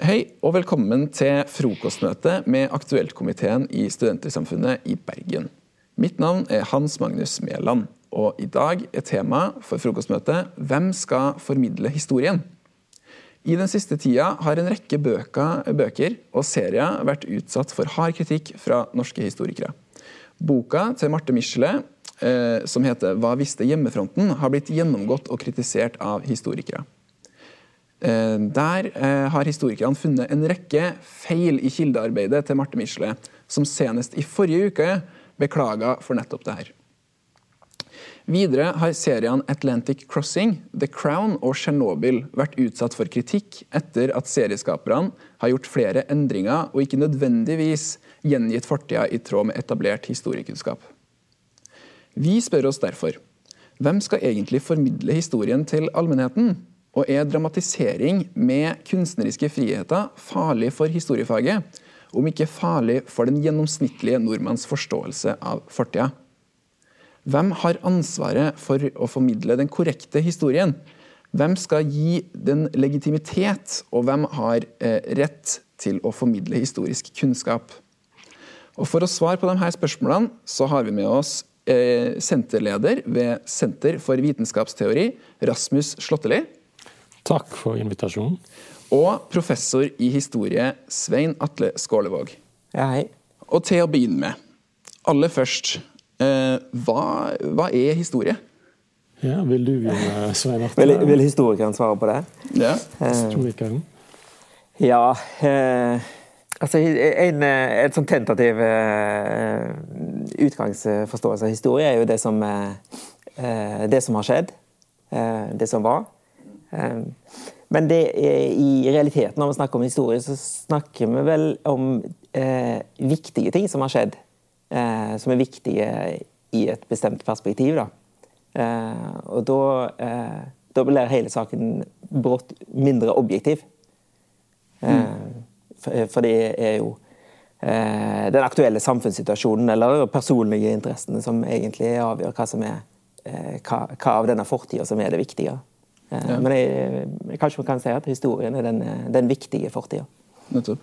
Hei og velkommen til frokostmøte med Aktuelt-komiteen i Studentersamfunnet i Bergen. Mitt navn er Hans Magnus Mæland, og i dag er temaet for frokostmøtet Hvem skal formidle historien? I den siste tida har en rekke bøker, bøker og serier vært utsatt for hard kritikk fra norske historikere. Boka til Marte Michelet, eh, som heter 'Hva visste hjemmefronten', har blitt gjennomgått og kritisert av historikere. Eh, der eh, har historikerne funnet en rekke feil i kildearbeidet til Marte Michelet, som senest i forrige uke beklaga for nettopp det her. Videre har seriene Atlantic Crossing, The Crown og Tsjernobyl vært utsatt for kritikk etter at serieskaperne har gjort flere endringer og ikke nødvendigvis gjengitt fortida i tråd med etablert historiekunnskap. Vi spør oss derfor hvem skal egentlig formidle historien til allmennheten? Og er dramatisering med kunstneriske friheter farlig for historiefaget, om ikke farlig for den gjennomsnittlige nordmanns forståelse av fortida? Hvem har ansvaret for å formidle den korrekte historien? Hvem skal gi den legitimitet, og hvem har eh, rett til å formidle historisk kunnskap? Og For å svare på disse spørsmålene så har vi med oss eh, senterleder ved Senter for vitenskapsteori, Rasmus Slåtteli. Takk for invitasjonen. Og professor i historie Svein Atle Skålevåg. Ja, hei. Og til å begynne med, aller først, eh, hva, hva, er historie? Ja, Vil du begynne, Svein Atle? Vil, vil, historikeren svare på det? Ja. Historikeren. Ja eh, Altså, en, Et sånn tentativ eh, utgangsforståelse av historie er jo det som, eh, det som har skjedd. Eh, det som var. Ehm, men det er, i realiteten, når vi snakker om historie, så snakker vi vel om eh, viktige ting som har skjedd. Eh, som er viktige i et bestemt perspektiv. Da. Eh, og da, eh, da, blir hele saken brått mindre objektiv. Mm. For, for, det er jo eh, den aktuelle samfunnssituasjonen eller personlige interessene som egentlig avgjør hva som er eh, hva, hva av denne fortida som er det viktige. Eh, ja. Men jeg, kanskje man kan si at historien er den, den viktige fortida. Nettopp.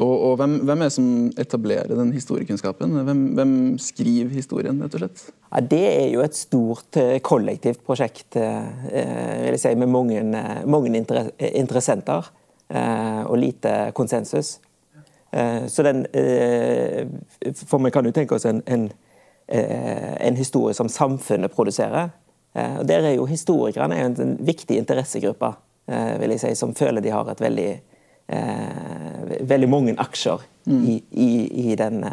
Og, og hvem, hvem, er det som etablerer den historiekunnskapen? Hvem, hvem, skriver historien, rett og slett? Ja, det er jo et stort eh, kollektivt prosjekt eh, si, med mange, mange interessenter og lite konsensus. Så den For vi kan jo tenke oss en, en, en historie som samfunnet produserer. Eh, og Der er jo historikerne er en viktig interessegruppe, eh, vil jeg si, som føler de har et veldig, eh, veldig mange aksjer mm. i, i, i, den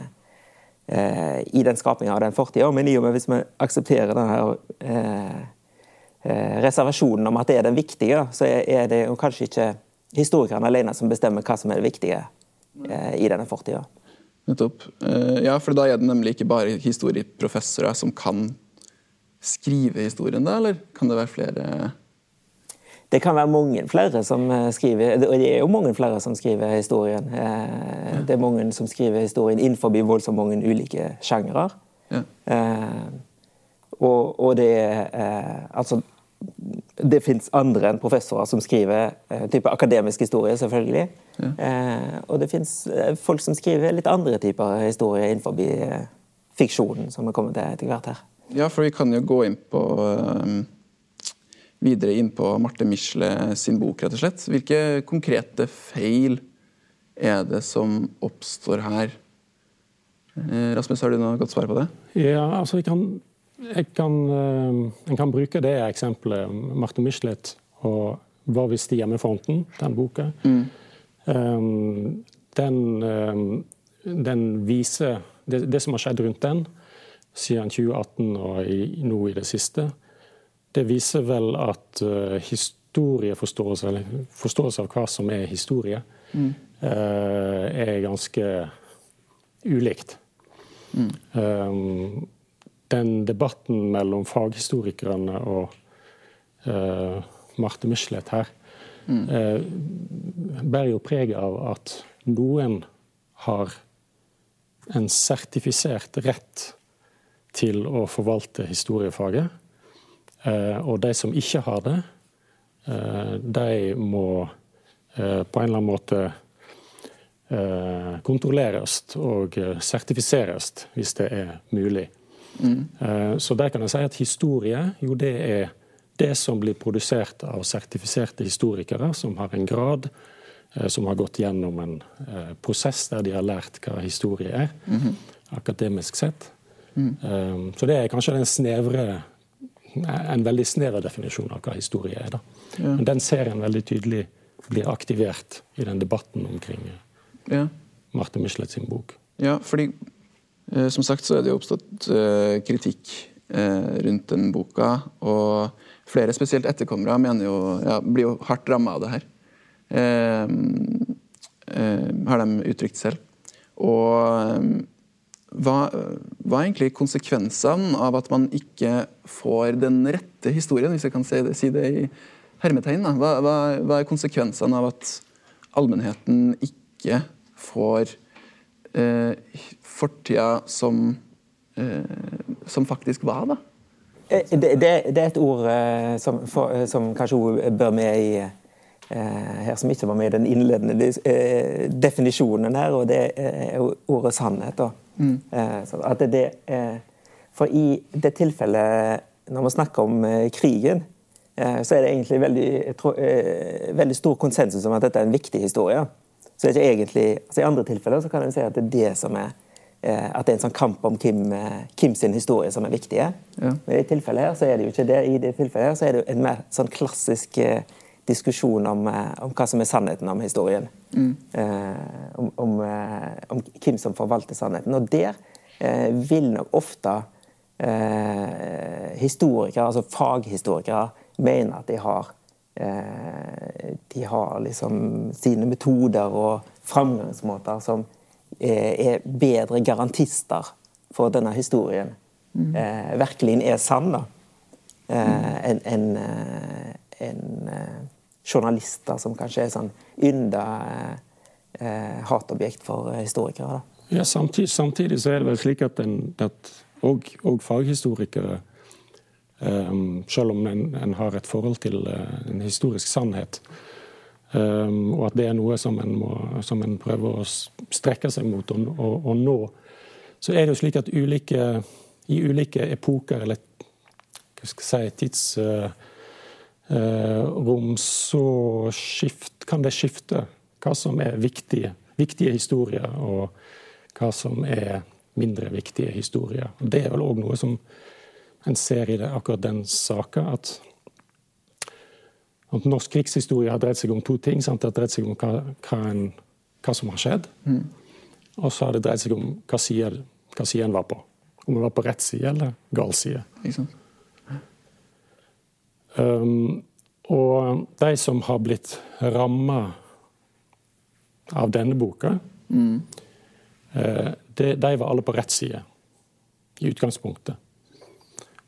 i den skapinga av den fortida. Men i og med hvis vi aksepterer denne reservasjonen om at det er den viktige, så er det jo kanskje ikke historikerne alene som bestemmer hva som er det viktige i denne fortida. Nettopp. Ja, for da er det nemlig ikke bare historieprofessorer som kan skrive historien, da, eller kan det være flere? Det kan være mange flere som eh, skriver, og det er jo mange flere som skriver historien. Eh, det er mange som skriver historien innenfor voldsomt mange ulike sjangere. Ja. Eh, og, og, det Altså det fins andre enn professorer som skriver type akademisk historie, selvfølgelig. Ja. og det fins folk som skriver litt andre typer historie innenfor fiksjonen, som vi kommer til etter hvert her. Ja, for vi kan jo gå inn på um, videre inn på Marte Michelet sin bok, rett og slett. Hvilke konkrete feil er det som oppstår her? Eh, Rasmus, har du noe godt svar på det? Ja, altså jeg kan, jeg kan, jeg kan bruke det eksempelet Marte Michelet og Hva visste hjemmefronten, den boka. Mm. Um, den, um, den, viser det, det, som har skjedd rundt den, siden 2018 og i, nå i det siste, det viser vel at uh, historieforståelse, eller forståelse av hva som er historie, mm. uh, er ganske ulikt. Mm. Um, den debatten mellom faghistorikerne og uh, Marte Michelet her mm. bærer jo preg av at noen har en sertifisert rett til å forvalte historiefaget. Eh, og de som ikke har det, de må på en eller annen måte kontrolleres og sertifiseres, hvis det er mulig. Mm. Så der kan jeg si at historie, jo det er det som blir produsert av sertifiserte historikere som har en grad, eh, som har gått gjennom en eh, prosess der de har lært hva historie er, mm -hmm. akademisk sett. Mm. Så det er kanskje den snevre en veldig snever definisjon av hva historie er. Da. Ja. Men den serien veldig tydelig blir aktivert i den debatten omkring ja. Marte Michelet sin bok. Ja, fordi som sagt så er det jo oppstått kritikk rundt den boka. og Flere, spesielt etterkommere, mener jo, ja, blir jo hardt ramma av det her. Eh, eh, har de uttrykt selv. Og eh, hva, hva, er egentlig konsekvensene av at man ikke får den rette historien, hvis jeg kan si det, si det i hermetegn? Hva, hva, hva, er konsekvensene av at allmennheten ikke får eh, fortida som, eh, som faktisk var, da? Eh, det, det, det, er et ord eh, som, for, eh, som kanskje bør med i her, som ikke var med i den innledende definisjonen her, og det er ordet sannhet. Mm. at det, for i det tilfellet, når man snakker om krigen, så er det egentlig veldig, tror, veldig stor konsensus om at dette er en viktig historie. Så egentlig, altså I andre tilfeller så kan en si at det er det som er Eh, at det er en sånn kamp om Kim, eh, Kim sin historie som er viktig. Ja. Men i tilfellet her så er det jo ikke det. I det tilfellet her så er det jo en mer sånn klassisk eh, diskusjon om, om, hva som er sannheten om historien. Mm. Eh, om, om, om, hvem som forvalter sannheten. Og der eh, vil nok ofte eh, historikere, altså faghistorikere, mene at de har de har liksom sine metoder og framgangsmåter som Eh, er bedre garantister for at denne historien mm. eh, virkelig er sann, da, eh, enn en, en, eh, journalister som kanskje er sånn ynda eh, hatobjekt for historikere. Da. Ja, samtidig, samtidig, så er det vel slik at, en, at og, og faghistorikere Um, selv om en, en, har et forhold til uh, en historisk sannhet, Um, og at det er noe som en, må, som en prøver å strekke seg mot og, og, og, nå. Så er det jo slik at ulike, i ulike epoker, eller hva skal jeg si, tids... uh, uh, så skift, kan det skifte hva som er viktige, viktige historier, og hva som er mindre viktige historier. Og det er vel òg noe som en ser i det, akkurat den saka, at at norsk krigshistorie har dreid seg om to ting. Sant? Det har dreid seg om hva, hva, en, hva som har skjedd. Mm. Og så har det dreid seg om hva siden hva side en var på. Om en var på rett side eller gal side. Um, og de som har blitt ramma av denne boka, mm. uh, de, de, var alle på rett side i utgangspunktet.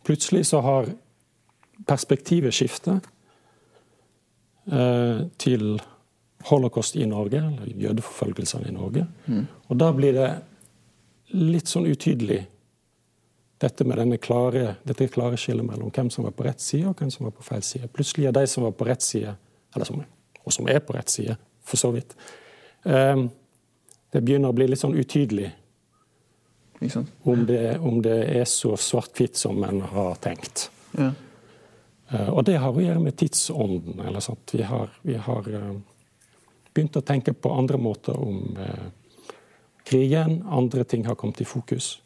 Plutselig så har perspektivet skiftet. uh, til holocaust i Norge, eller jødeforfølgelsene i Norge. Mm. Og da blir det litt sånn utydelig, dette med klare, dette klare skillet mellom hvem som var på rett side, og hvem som var på feil side. Plutselig er de som var på rett side, eller som, og som er på rett side, for så vidt um, Det begynner å bli litt sånn utydelig om det, om det er så svart-hvitt som en har tenkt. Ja. Uh, og det har å gjøre med tidsånden. eller sant? Vi har, vi har uh, begynt å tenke på andre måter om uh, krigen. Andre ting har kommet i fokus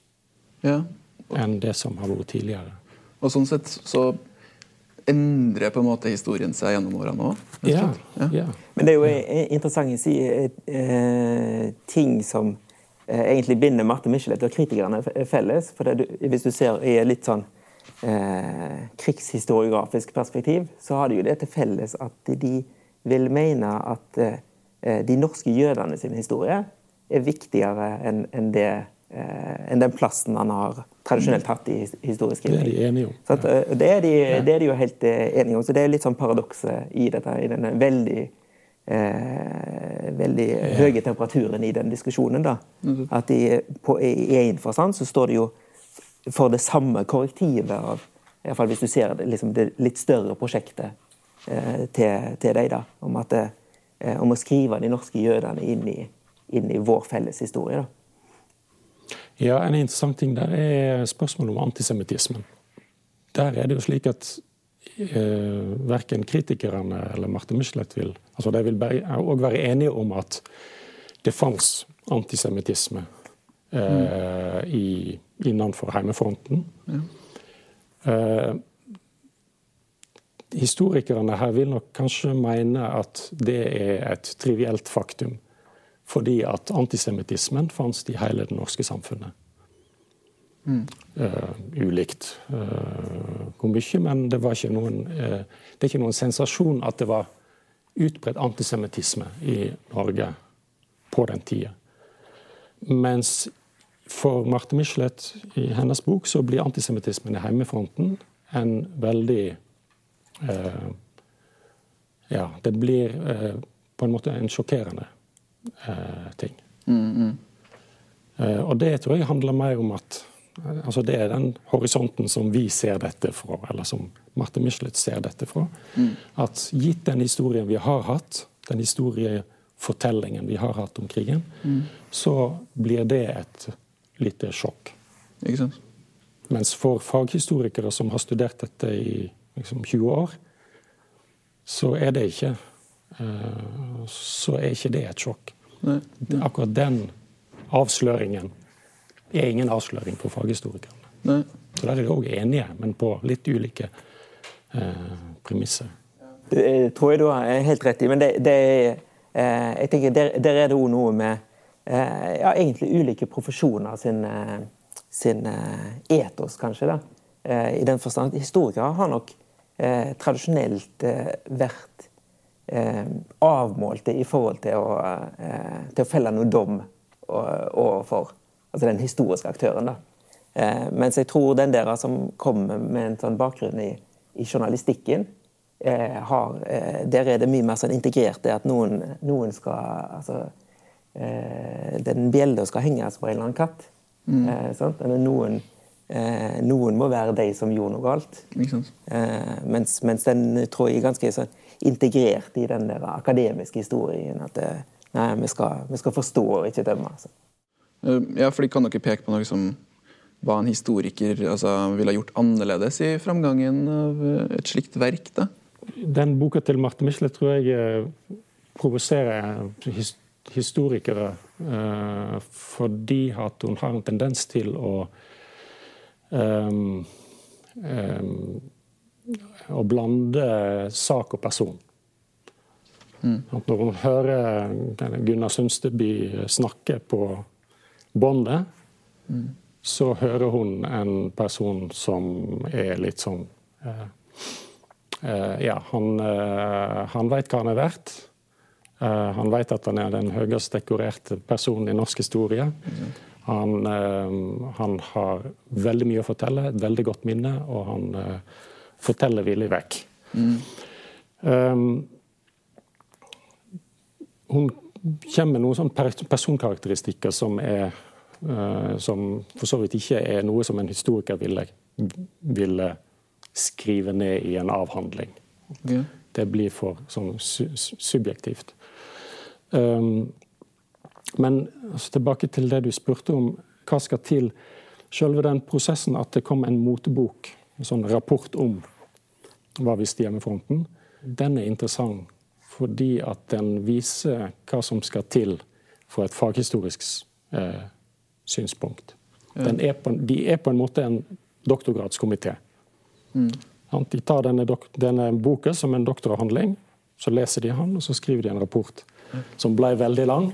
ja. Enn det som har vært tidligere. Og sånn sett så endrer på en måte historien seg gjennom årene òg? Ja, ja. ja, Men det er jo interessant å si eh, ting som eh, egentlig binder Marte Michelet og kritikerne felles. For det, hvis du ser i litt sånn eh, krigshistoriografisk perspektiv, så har de jo det til felles at de vil mene at eh, de norske jødene sin historie er viktigere enn en eh, enn den plassen han har tradisjonelt hatt i historisk Det er de enige om. At, eh, det, er de, det, er de, jo helt eh, enige om. Så det er litt sånn paradokset i dette, i denne veldig Eh, veldig høye temperaturen i den diskusjonen. da. At de, på, I en forstand så står det jo for det samme korrektivet av i fall Hvis du ser det, liksom det litt større prosjektet til, til da, Om, at, om, å skrive de norske jødene inn i, inn i vår felles historie. Da. Ja, En interessant ting der er spørsmålet om antisemittismen. Der er det jo slik at eh, verken kritikerne eller Marte Michelet vil altså De vil òg være enige om at det fantes antisemittisme eh, i, innenfor heimefronten. Ja. Eh, historikerne her vil nok kanskje mene at det er et trivielt faktum. Fordi at antisemittismen fantes i hele det norske samfunnet. Mm. Uh, ulikt uh, hvor mye, men det, var ikke noen, uh, det er ikke noen sensasjon at det var utbredt antisemittisme i Norge på den tida. Mens for Marte Michelet i hennes bok så blir antisemittismen i heimefronten en veldig Ja, det blir på en måte en sjokkerende ting. Mm, mm. Og det tror jeg handler mer om at Altså Det er den horisonten som vi ser dette fra, eller som Marte Michelet ser dette fra. Mm. At gitt den historien vi har hatt, den historiefortellingen vi har hatt om krigen, mm. så blir det et lite sjokk. Ikke sant? Mens for faghistorikere som har studert dette i liksom, 20 år, så er det ikke uh, så er ikke det et sjokk. Nei. Akkurat den avsløringen er ingen avsløring for faghistorikerne. Nei. Så Der er de òg enige, men på litt ulike eh, premisser. Det tror jeg du har helt rett i, men det, det eh, jeg tenker der, der er det òg noe med eh, ja, egentlig ulike profesjoner sin, eh, sin eh, etos, kanskje. da. Eh, I den forstand Historikere har nok tradisjonelt vært avmålte i forhold til å, til å felle noe dom overfor altså den historiske aktøren. da. Eh, mens jeg tror den der som kommer med en sånn bakgrunn i, i journalistikken, eh, har, eh, der er det mye mer sånn integrert det at noen, noen skal altså, eh, Den bjella skal henges på en eller annen katt. Mm. eller noen, eh, noen må være de som gjorde noe galt. Eh, mens, mens, den tror jeg er ganske sånn, integrert i den der akademiske historien. At nei, vi skal, vi skal forstå og ikke dømme. Altså. Eh, ja, for de Kan dere peke på noe som hva en historiker altså, ville ha gjort annerledes i framgangen av eh, et slikt verk? da? Den boka til Marte Misle tror jeg eh, provoserer historikere eh, fordi at hun har en tendens til å um, um, å blande sak og person. Mm. Når hun hører Gunnar Sundsteby snakke på båndet, mm. så hører hun en person som er litt sånn eh, eh, Ja, han, eh, han veit hva han er verdt. Eh, han veit at han er den høyest dekorerte personen i norsk historie. Mm. Han, eh, han, har veldig mye å fortelle, et veldig godt minne, og han eh, forteller villig vekk. Mm. Um, hun kommer med noen sånne personkarakteristikker som er uh, Som for så vidt ikke er noe som en historiker ville, ville skrive ned i en avhandling. Okay. Det blir for sånn su subjektivt. Um, men altså, tilbake til det du spurte om. Hva skal til? Selve den prosessen at det kom en motebok, en sånn rapport om hva visste hjemmefronten, den er interessant fordi at den viser hva som skal til for et faghistorisk eh, synspunkt. Er på, de er på en måte en doktorgradskomité. Mm. De tar denne, denne, boka som en doktoravhandling, så leser de han, og så skriver de en rapport som ble veldig lang.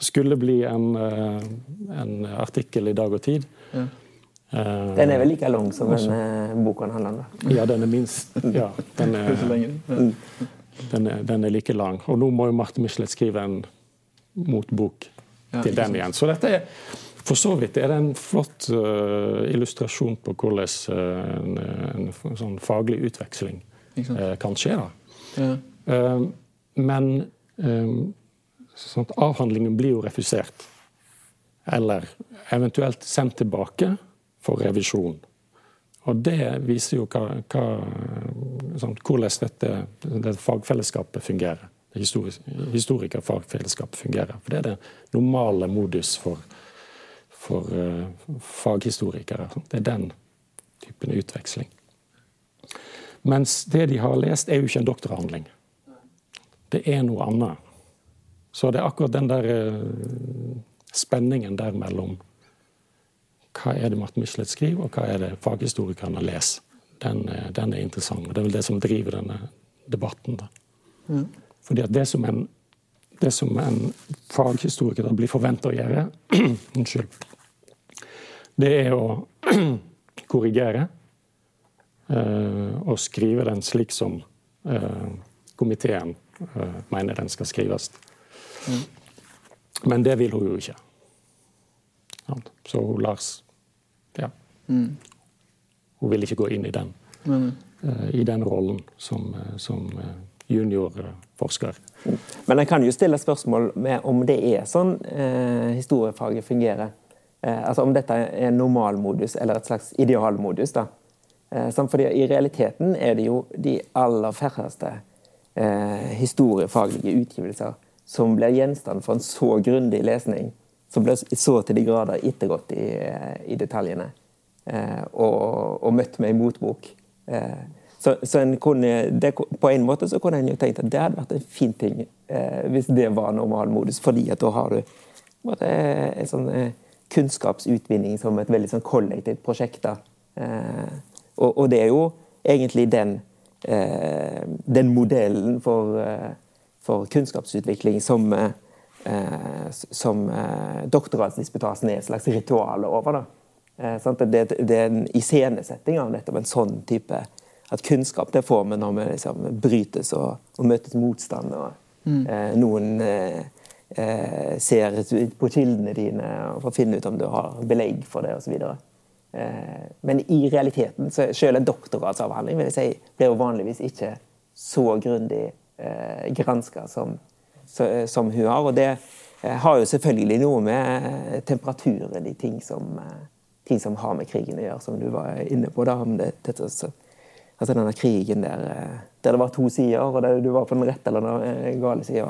Skulle bli en, eh, en artikkel i Dag og Tid. Ja. Uh, den er vel like lang som denne boka han handler om? Ja, den er minst. Ja, den er, mm. Den er, den er, like lang. Og nå må jo Marte Michelet skrive en motbok til den igjen. Så dette er for så vidt er det en flott uh, illustrasjon på hvordan uh, en, en, en, sånn faglig utveksling uh, kan skje. Ja. men sånn avhandlingen blir jo refusert. Eller eventuelt sendt tilbake for revisjon. Og det viser jo hva, hva, sånn, hvordan dette, dette, fagfellesskapet fungerer. Historikerfagfellesskapet fungerer. For det er det normale modus for, for uh, faghistorikere. Det er den typen utveksling. Mens det de har lest, er jo ikke en doktorhandling. Det er noe annet. Så det er akkurat den der uh, spenningen der mellom hva er det Martin Michelet skriver, og hva er det faghistorikerne leser. Den, den, er interessant. og Det er vel det som driver denne debatten. Da. Mm. Fordi at det som en, det som en faghistoriker blir forventa å gjøre, unnskyld, det er å korrigere uh, og skrive den slik som uh, komiteen uh, mener den skal skrives. Mm. Men det vil hun jo ikke. Så hun Lars. Mm. Hun vil ikke gå inn i den, mm. i den rollen som, eh, som eh, juniorforsker. Men en kan jo stille spørsmål med om det er sånn eh, historiefaget fungerer. Eh, altså Om dette er normalmodus eller et slags idealmodus. da. Eh, fordi I realiteten er det jo de aller færreste eh, historiefaglige utgivelser som blir gjenstand for en så grundig lesning som blir så til de grader ettergått i, i detaljene. Eh, og, og, møtt meg en motbok. Eh, så, så kunne, det, på en måte så kunne en jo tenkt at det hadde vært en fin ting eh, hvis det var normalmodus, fordi at da har du måte, en sånn eh, kunnskapsutvinning som et veldig sånn kollektivt prosjekt. Eh, og, og, det er jo egentlig den, eh, den modellen for, for kunnskapsutvikling som som doktorgradsdisputasen er et slags ritual over. Da. Eh, det, det, er en iscenesetting av nettopp en sånn type At kunnskap det får vi når vi liksom brytes og, og møtes motstand. og mm. eh, Noen eh, ser på kildene dine og får finne ut om du har belegg for det osv. Eh, men i realiteten, så selv en doktorgradsavhandling vil jeg si, blir jo vanligvis ikke så grundig eh, granska som Eh, som hun har. Og det eh, har jo selvfølgelig noe med eh, temperaturen i ting som, ting som har med krigen å gjøre, som du var inne på. da, om det, dette, altså denne krigen der, der, det var to sider, og der du var på den rette eller den gale sida.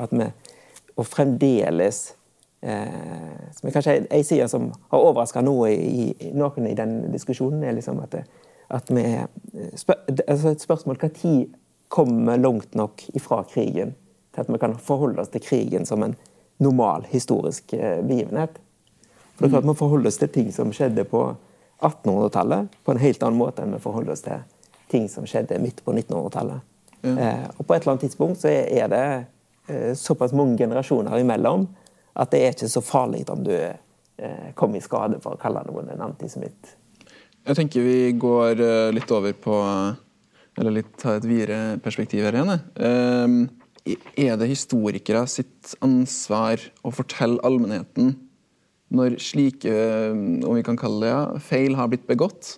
Og fremdeles eh, som er kanskje en side som har overraska noe i, noen i den diskusjonen, er liksom at, det, at vi spør, altså Et spørsmål når kommer langt nok ifra krigen til at vi kan forholde oss til krigen som en normal historisk eh, begivenhet. For det er klart Vi forholder oss til ting som skjedde på 1800-tallet på en helt annen måte enn vi forholder oss til ting som skjedde midt på 1900-tallet. Ja. Eh, og På et eller annet tidspunkt så er det eh, såpass mange generasjoner imellom at det er ikke så farlig om du eh, kommer i skade for å kalle noen en antisemitt. Jeg tenker vi går eh, litt over på Eller litt ta et videre perspektiv her igjen. Eh, er det historikere sitt ansvar å fortelle allmennheten når slike om vi kan kalle det, ja, feil har blitt begått?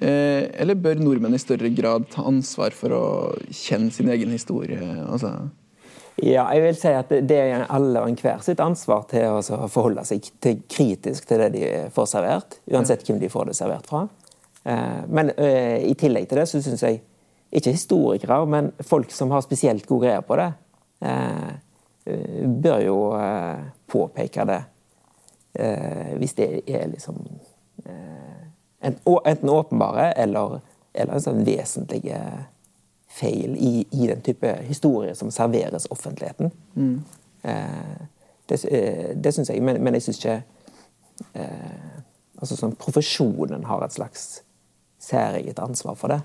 Eh, eller bør nordmenn i større grad ta ansvar for å kjenne sin egen historie? Altså? Ja, jeg vil si at Det er alle og enhver sitt ansvar til å forholde seg til kritisk til det de får servert, uansett hvem de får det servert fra. Eh, men eh, i tillegg til det så syns jeg ikke historikere, men folk som har spesielt god greie på det, eh, bør jo eh, påpeke det. Eh, hvis det er liksom enten åpenbare eller, eller sånn vesentlige feil i, i, den type historie som serveres offentligheten. Mm. det det syns jeg, men, men jeg syns ikke altså sånn Profesjonen har et slags særeget ansvar for det.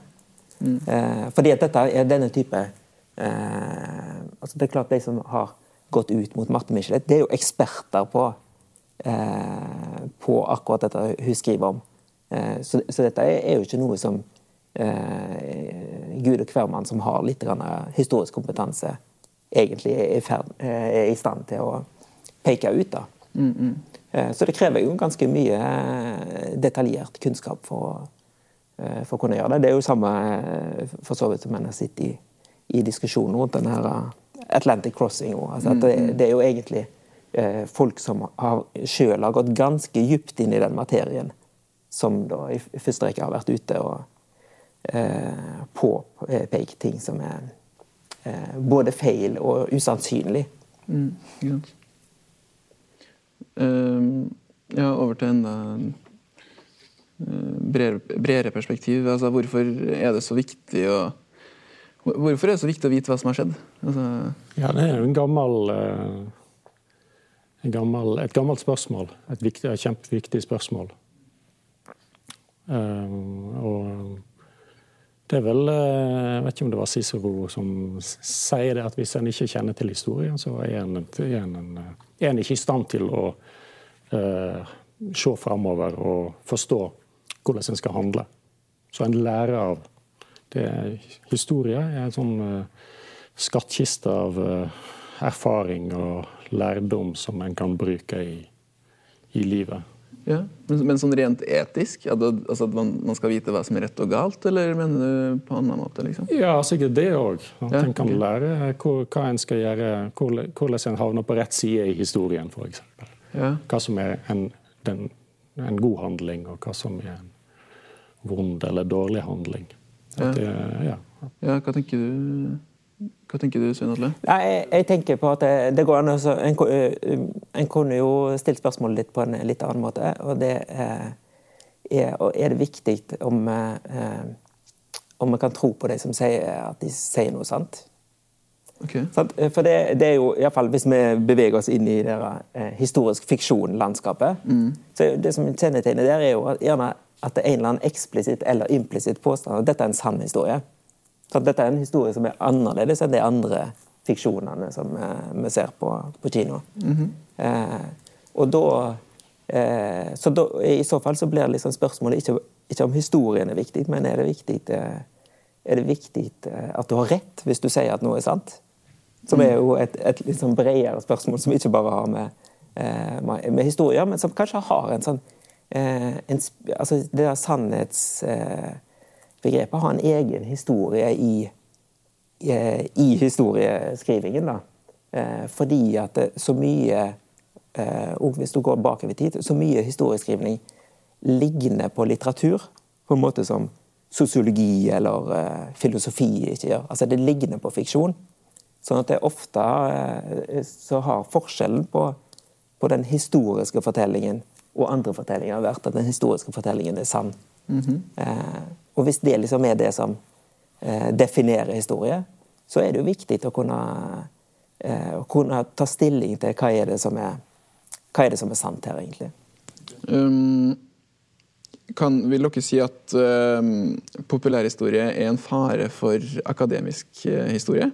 Mm. Eh, fordi at dette er denne type eh, altså Det er klart de som har gått ut mot Marte Michelet, det er jo eksperter på, eh, på akkurat dette hun skriver om. Eh, så, så, dette er, jo ikke noe som eh, Gud og hvermann som har litt historisk kompetanse, egentlig er i, ferd, eh, er i stand til å peke ut. da. Mm, mm. Så det krever jo ganske mye detaljert kunnskap for Eh, for å kunne gjøre det. Det er jo samme eh, for så vidt som en har sittet i, i diskusjonen rundt denne eh, Atlantic Crossing. Altså det, mm, mm. det, er jo egentlig eh, folk som har, selv har gått ganske dypt inn i den materien, som da i første rekke har vært ute og eh, påpekt ting som er eh, både feil og usannsynlig. Mm, ja. Uh, ja, over til enda uh, bredere, perspektiv. Altså, hvorfor er det så viktig å Hvorfor er det så viktig å vite hva som har skjedd? Altså... ja, det er jo en gammel, uh, en gammel, et gammelt spørsmål. Et, viktig, et kjempeviktig spørsmål. og det er vel Jeg vet ikke om det var Cicero som sier det, at hvis en ikke kjenner til historien, så er en, en, en, en ikke i stand til å uh, se framover og forstå hvordan en skal handle. Så en lærer av det. Historie er en sånn uh, skattkiste av uh, erfaring og lærdom som en kan bruke i, i livet. Ja, men, men, sånn rent etisk? At, det, altså at man, man, skal vite hva som er rett og galt, eller mener du på en annen måte? liksom? Ja, sikkert det òg. At ja, en kan okay. lære hvor, hva en skal gjøre, hvordan en havner på rett side i historien, f.eks. Ja. Hva som er en, den, en, god handling, og hva som er en vond eller dårlig handling. Ja. Det, ja. ja. Hva tenker du? Hva tenker du, Svein Atle? Jeg, jeg, tenker på at det, det går an å... en, en, kunne jo stilt spørsmålet litt på en litt annen måte. og det er, er det viktig om, om vi kan tro på de som sier at de sier noe sant? Okay. For det, det, er jo, i fall Hvis vi beveger oss inn i det eh, historisk fiksjon-landskapet, mm. så det som kjennetegner der, er jo gjerne at det er en eller annen eksplisitt eller implisitt påstand at dette er en sann historie. Så dette er en historie som er annerledes enn de andre fiksjonene som eh, vi ser på, på kino. Mm -hmm. eh, og da eh, Så da, i så fall så blir liksom spørsmålet ikke, ikke, om historien er viktig, men er det viktig, eh, er det viktig eh, at du har rett hvis du sier at noe er sant? Som er jo et, et liksom bredere spørsmål, som ikke bare har med, eh, med historier, men som kanskje har en sånn en, altså Det der sannhets begrepet har en egen historie i, i historieskrivingen. Da. Eh, fordi at så mye eh, og hvis du går bakover i tid, så mye historieskrivning ligner på litteratur. På en måte som sosiologi eller filosofi ikke gjør. Altså Det ligner på fiksjon. Sånn at det ofte så har forskjellen på, på, den historiske fortellingen og andre fortellinger vært at den historiske fortellingen er sann. Mm -hmm. uh, og hvis det liksom er det som eh, definerer historie, så er det jo viktig å kunne, eh, å kunne ta stilling til hva er det som er, hva er, det som er sant her, egentlig. Um, kan, vil dere si at um, populærhistorie er en fare for akademisk uh, historie?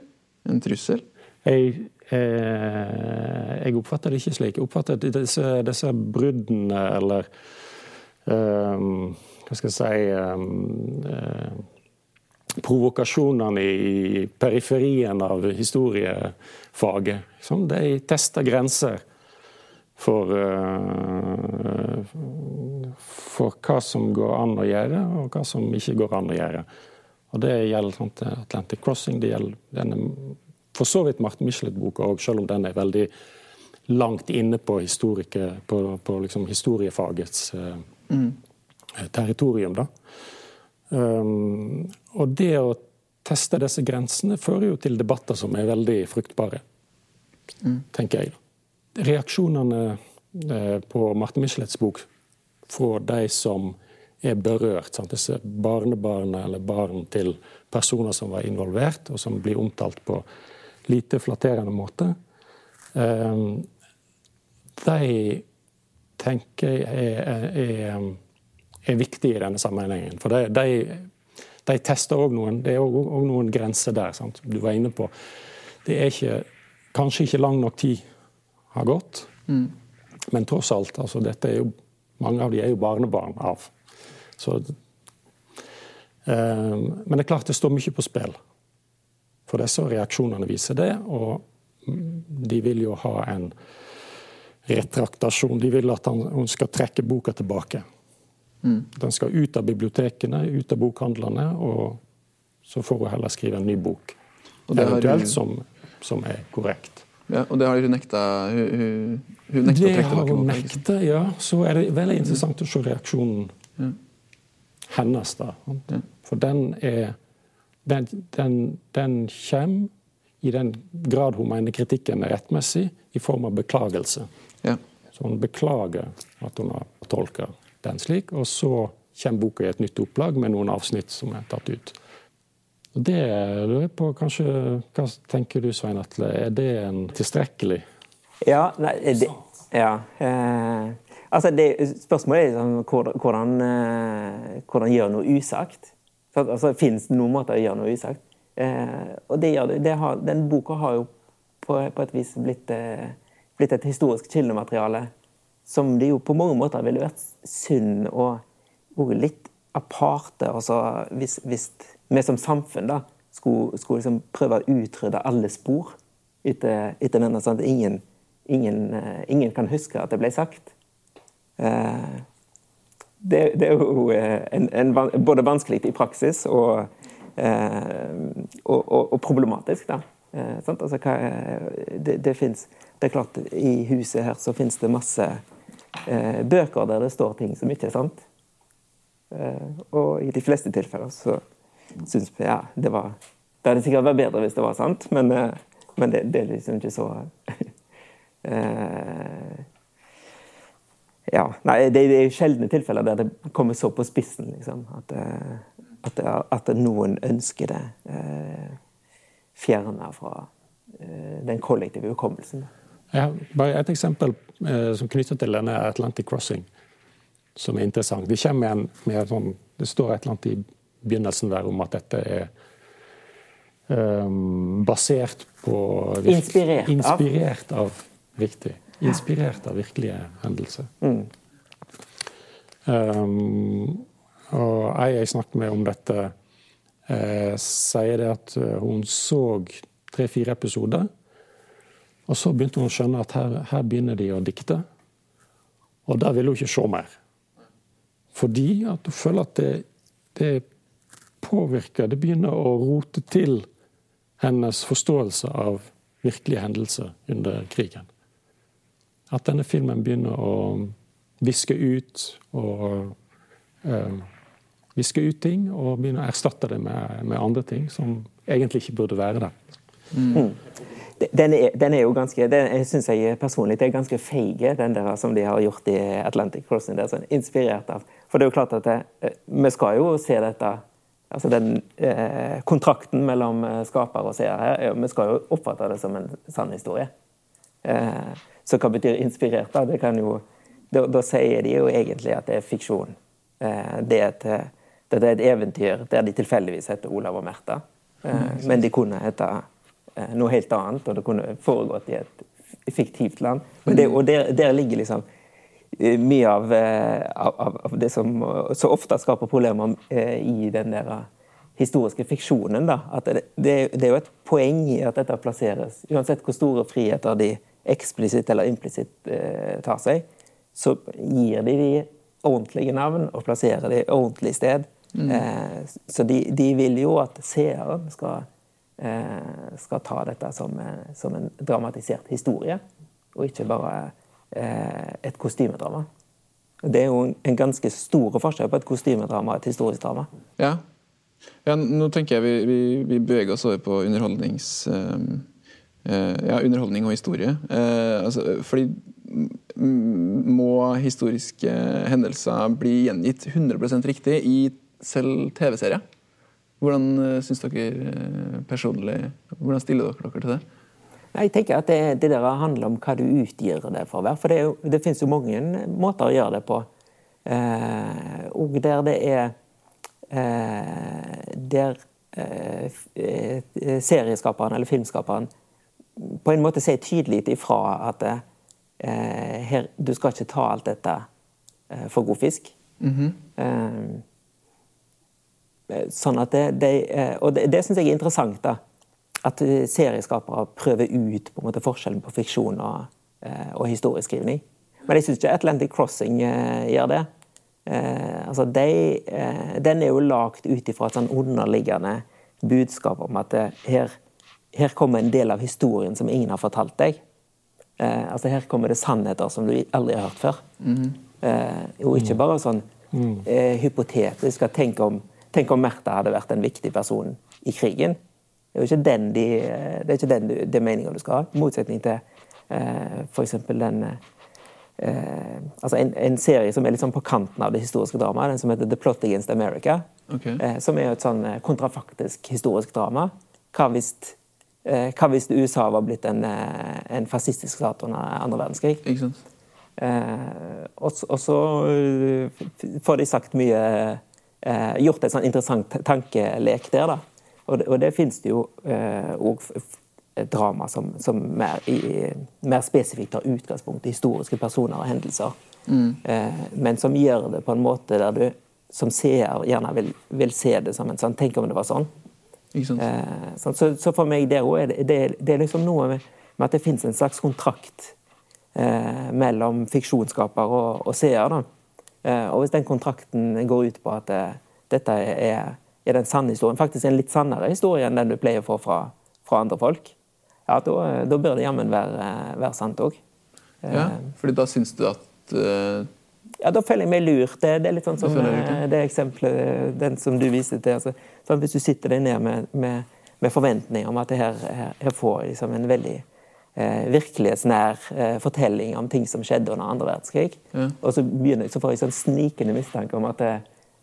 En trussel? Jeg, eh, jeg, oppfatter det ikke slik. Jeg oppfatter at disse, disse bruddene eller um, hva skal jeg si um, uh, Provokasjonene i periferien av historiefaget. Som De tester grenser for, uh, for hva som går an å gjøre, og hva som ikke går an å gjøre. Og Det gjelder sånn, Atlantic Crossing, det gjelder denne, for så vidt Martin Michelet-boka òg, selv om den er veldig langt inne på, på, på liksom historiefagets uh, mm territorium. Da. Um, og det å teste disse grensene fører jo til debatter som er veldig fruktbare, mm. tenker jeg. Reaksjonene eh, på Marte Michelets bok fra de som er berørt, sant? disse barnebarna eller barn til personer som var involvert, og som blir omtalt på lite flatterende måte, um, de tenker jeg er, er er viktig i denne sammenhengen. For de, de, de tester òg noen Det er òg noen grenser der. Sant? Du var inne på Det er ikke, kanskje ikke lang nok tid har gått, mm. men tross alt. Altså, dette er jo, mange av de er jo barnebarn av. Så, eh, men det er klart det står mye på spill for disse, reaksjonene viser det. Og de vil jo ha en retraktasjon. De vil at han, hun skal trekke boka tilbake. Mm. Den skal ut av bibliotekene, ut av bokhandlene, og så får hun heller skrive en ny bok. Eventuelt som, som, er korrekt. Ja, Og det har hun nekta hun, hun nekta Det har hun nekta, ja. Så er det veldig interessant å se reaksjonen Ja. Hennes, da. Ja. For den er Den, den, den kommer i den grad hun mener kritikken er rettmessig, i form av beklagelse. Ja. Så hun beklager at hun har tolka den slik, og så kommer boka i et nytt opplag med noen avsnitt som er tatt ut. Og det lurer på, kanskje, Hva tenker du, Svein Atle? Er det en tilstrekkelig Ja, nei, det, ja. Eh, altså det, spørsmålet er liksom, hvordan, eh, hvordan gjøre noe usagt. Altså, Fins det noen måter å gjøre noe usagt? Eh, og det gjør det. det har, den boka har jo på, på et vis blitt, eh, blitt et historisk kildemateriale som det jo på mange måter ville vært synd å vært litt aparte. Altså, hvis, hvis vi som samfunn da, skulle, skulle liksom prøve å utrydde alle spor etter, etter denne. sånn at ingen, ingen, uh, ingen, kan huske at det ble sagt. Uh, det, det, er jo uh, en, en, både vanskelig i praksis og, og, og, og problematisk. da. Altså, hva, det, det, finnes, det er klart, I huset her så finnes det masse bøker der det står ting som ikke er sant. Eh, og i de fleste tilfeller så syns vi ja, det var Det hadde sikkert vært bedre hvis det var sant, men, eh, men det, det, er liksom ikke så eh, Ja. Nei, det, er sjeldne tilfeller der det kommer så på spissen, liksom. At, at, at noen ønsker det fjerna fra den kollektive hukommelsen. Ja, bare et eksempel som knytter til denne Atlantic Crossing som er interessant. Det, en, sånn, det står et eller annet i begynnelsen der om at dette er um, basert på Inspirert, inspirert av. av Riktig. Inspirert av virkelige hendelser. Mm. Um, og ei jeg snakket med om dette, eh, sier det at eh, hun så tre-fire episoder. Og så begynte hun å skjønne at her, her begynner de å dikte. Og der ville hun ikke se mer. Fordi at hun føler at det, det påvirker Det begynner å rote til hennes forståelse av virkelige hendelser under krigen. At denne filmen begynner å viske ut og øh, viske ut ting, og begynner å erstatte det med, med andre ting som egentlig ikke burde være der. Mm. Den er, den er, jo ganske den, synes jeg personlig det er ganske feige, den der som de har gjort i Atlantic Crossing. Det er sånn inspirert av For det er jo klart at det, eh, vi skal jo se dette altså den eh, Kontrakten mellom eh, skaper og seer her, vi skal jo oppfatte det som en sann historie. Eh, så hva betyr inspirert? Da det kan jo, da, da sier de jo egentlig at det er fiksjon. Eh, det, er et, det, er et, eventyr der de tilfeldigvis heter Olav og Märtha, eh, mm. men de kunne hete noe helt annet, og det kunne foregått i et fiktivt land. Det, og der, der, ligger liksom eh, mye av, eh, av, av, det som så ofte skaper problemer i den der historiske fiksjonen. Da. At det, det, det, er jo et poeng i at dette plasseres, uansett hvor store friheter de eksplisitt eller implisitt eh, tar seg, så gir de de ordentlige navn og plasserer de ordentlig sted. Mm. Eh, så de, de, vil jo at seeren skal Eh, skal ta dette som, eh, som, en dramatisert historie, og ikke bare eh, et kostymedrama. Det er jo en ganske stor forskjell på et kostymedrama og et historisk drama. Ja. ja nå tenker jeg vi, vi, vi, beveger oss over på underholdnings... Uh, ja, underholdning og historie. Uh, altså, fordi må historiske hendelser bli gjengitt 100% riktig i selv TV-serier? Hvordan uh, syns dere uh, personlig Hvordan stiller dere dere til det? Jeg tenker at det, det, der handler om hva du utgir det for. For det, jo, det finnes jo mange måter å gjøre det på. Eh, og der det er eh, Der eh, serieskaperen eller filmskaperen på en måte sier tydelig ifra at eh, her, du skal ikke ta alt dette eh, for god fisk. Mm -hmm. Eh, sånn at det, det, eh, og det, det syns jeg er interessant. da, At eh, serieskapere prøver ut på en måte forskjellen på fiksjon og, og historieskrivning. Men jeg syns ikke Atlantic Crossing gjør det. altså, de, Den er jo lagd ut ifra et sånn underliggende budskap om at her, her, kommer en del av historien som ingen har fortalt deg. altså Her kommer det sannheter som du aldri har hørt før. Mm. og ikke bare sånn mm. eh, hypotetisk. at tenk om, tenk om Märtha hadde vært en viktig person i krigen. Det er jo ikke den, de, det ikke den det meninga du skal ha. I motsetning til eh, f.eks. den eh, altså en, en, serie som er litt sånn på kanten av det historiske dramaet, den som heter The Plot Against America. Okay. Eh, som er et sånn eh, kontrafaktisk historisk drama. Hva hvis, eh, hva hvis USA var blitt en, eh, en fascistisk stat under andre verdenskrig? Ikke sant? og, og, så får de sagt mye Gjort et sånn interessant tankelek der, da. Og det, og det finnes det jo òg eh, drama som, som mer, i, mer, spesifikt tar utgangspunkt i historiske personer og hendelser. Mm. Eh, men som gjør det på en måte der du som seer gjerne vil, vil se det som en sånn Tenk om det var sånn. Eh, så, så, for meg der òg er det, det, det, er liksom noe med, med at det finnes en slags kontrakt eh, mellom fiksjonsskaper og, og seer. da. Eh, og hvis den kontrakten går ut på at eh, dette er er den sanne historien. Faktisk en litt sannere historie enn den du pleier å få fra, fra andre folk. Ja, Da, da bør det jammen være, være sant òg. Ja, fordi da syns du at uh... Ja, da føler jeg meg lurt. Det, det er litt sånn som det, eh, eksempelet den som du viste til. Altså, sånn, hvis du sitter deg ned med, med, med forventninger om at det her, her, her får liksom en veldig eh, virkelighetsnær eh, fortelling om ting som skjedde under andre verdenskrig, ja. og så, begynner, så får jeg sånn snikende mistanke om at det,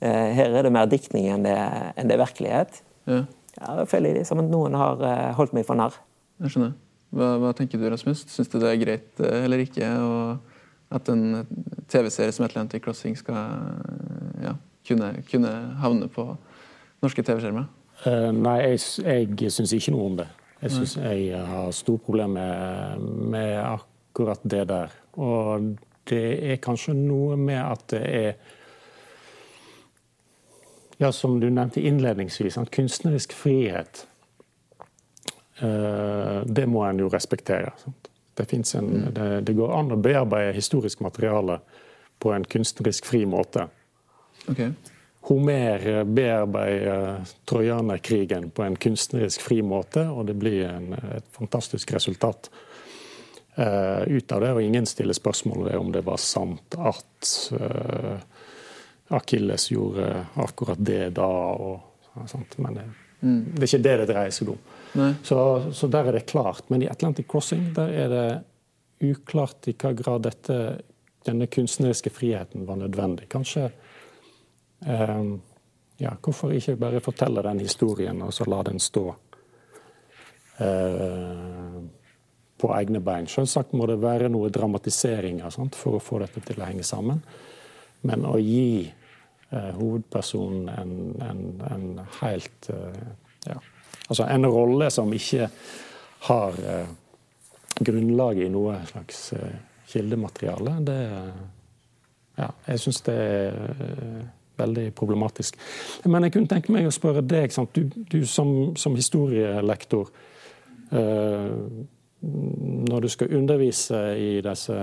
Eh, her er det mer diktning enn det, enn det er virkelighet. Ja. Ja, føler jeg som at noen har eh, holdt meg for narr. Jeg skjønner. Hva, hva tenker du, Rasmus? Syns du det er greit eh, eller ikke at en TV-serie som Atlantic Crossing skal ja, kunne, kunne, havne på norske TV-skjermer? Uh, nei, jeg, jeg syns ikke noe om det. Jeg syns jeg har store problemer med, med akkurat det der. Og det er kanskje noe med at det er ja, som du nevnte innledningsvis, at kunstnerisk frihet eh, Det må en jo respektere. Det, en, mm. det, det, går an å bearbeide historisk materiale på en kunstnerisk fri måte. Okay. Homer bearbeider trojanerkrigen på en kunstnerisk fri måte, og det blir en, et fantastisk resultat uh, ut av det. Og ingen stiller spørsmål ved om det var sant at uh, Akilles gjorde akkurat det da. Og, sånt. Men det, mm. det, er ikke det det dreier seg om. Så, så, der er det klart. Men i Atlantic Crossing der er det uklart i hva grad dette, denne kunstneriske friheten var nødvendig. Kanskje eh, ja, Hvorfor ikke bare fortelle den historien og så la den stå eh, på egne bein? Selvsagt må det være noe dramatiseringer for å få dette til å henge sammen. Men å gi Eh, hovedpersonen en, en, en helt eh, ja, Altså en rolle som ikke har eh, grunnlag i noe slags kildemateriale, det Ja, jeg syns det er veldig problematisk. Men jeg kunne tenke meg å spørre deg, du, du som, som, historielektor Når du skal undervise i disse